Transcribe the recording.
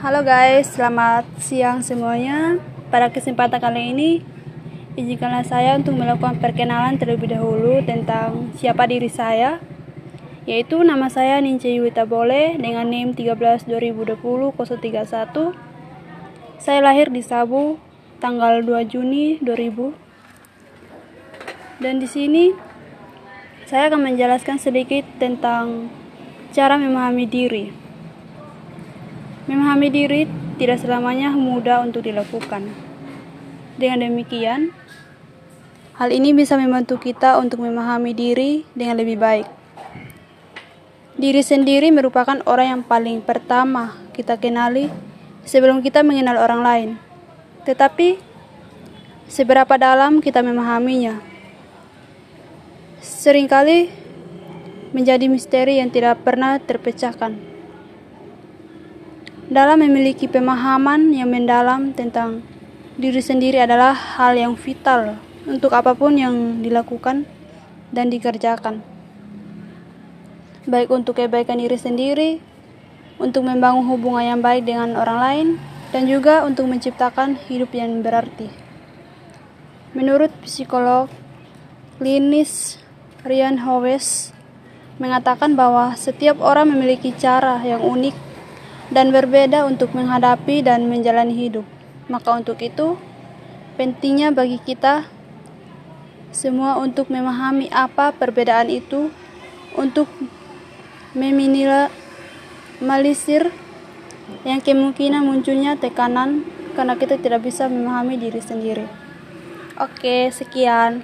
Halo guys, selamat siang semuanya. Pada kesempatan kali ini, izinkanlah saya untuk melakukan perkenalan terlebih dahulu tentang siapa diri saya. Yaitu nama saya Nince Yuwita Bole dengan NIM 13 2020 031. Saya lahir di Sabu tanggal 2 Juni 2000. Dan di sini saya akan menjelaskan sedikit tentang cara memahami diri. Memahami diri tidak selamanya mudah untuk dilakukan. Dengan demikian, hal ini bisa membantu kita untuk memahami diri dengan lebih baik. Diri sendiri merupakan orang yang paling pertama kita kenali sebelum kita mengenal orang lain. Tetapi, seberapa dalam kita memahaminya? Seringkali menjadi misteri yang tidak pernah terpecahkan dalam memiliki pemahaman yang mendalam tentang diri sendiri adalah hal yang vital untuk apa pun yang dilakukan dan dikerjakan. Baik untuk kebaikan diri sendiri, untuk membangun hubungan yang baik dengan orang lain, dan juga untuk menciptakan hidup yang berarti. Menurut psikolog klinis Ryan Howes mengatakan bahwa setiap orang memiliki cara yang unik dan berbeda untuk menghadapi dan menjalani hidup. Maka untuk itu, pentingnya bagi kita semua untuk memahami apa perbedaan itu untuk meminimalisir yang kemungkinan munculnya tekanan karena kita tidak bisa memahami diri sendiri. Oke, sekian.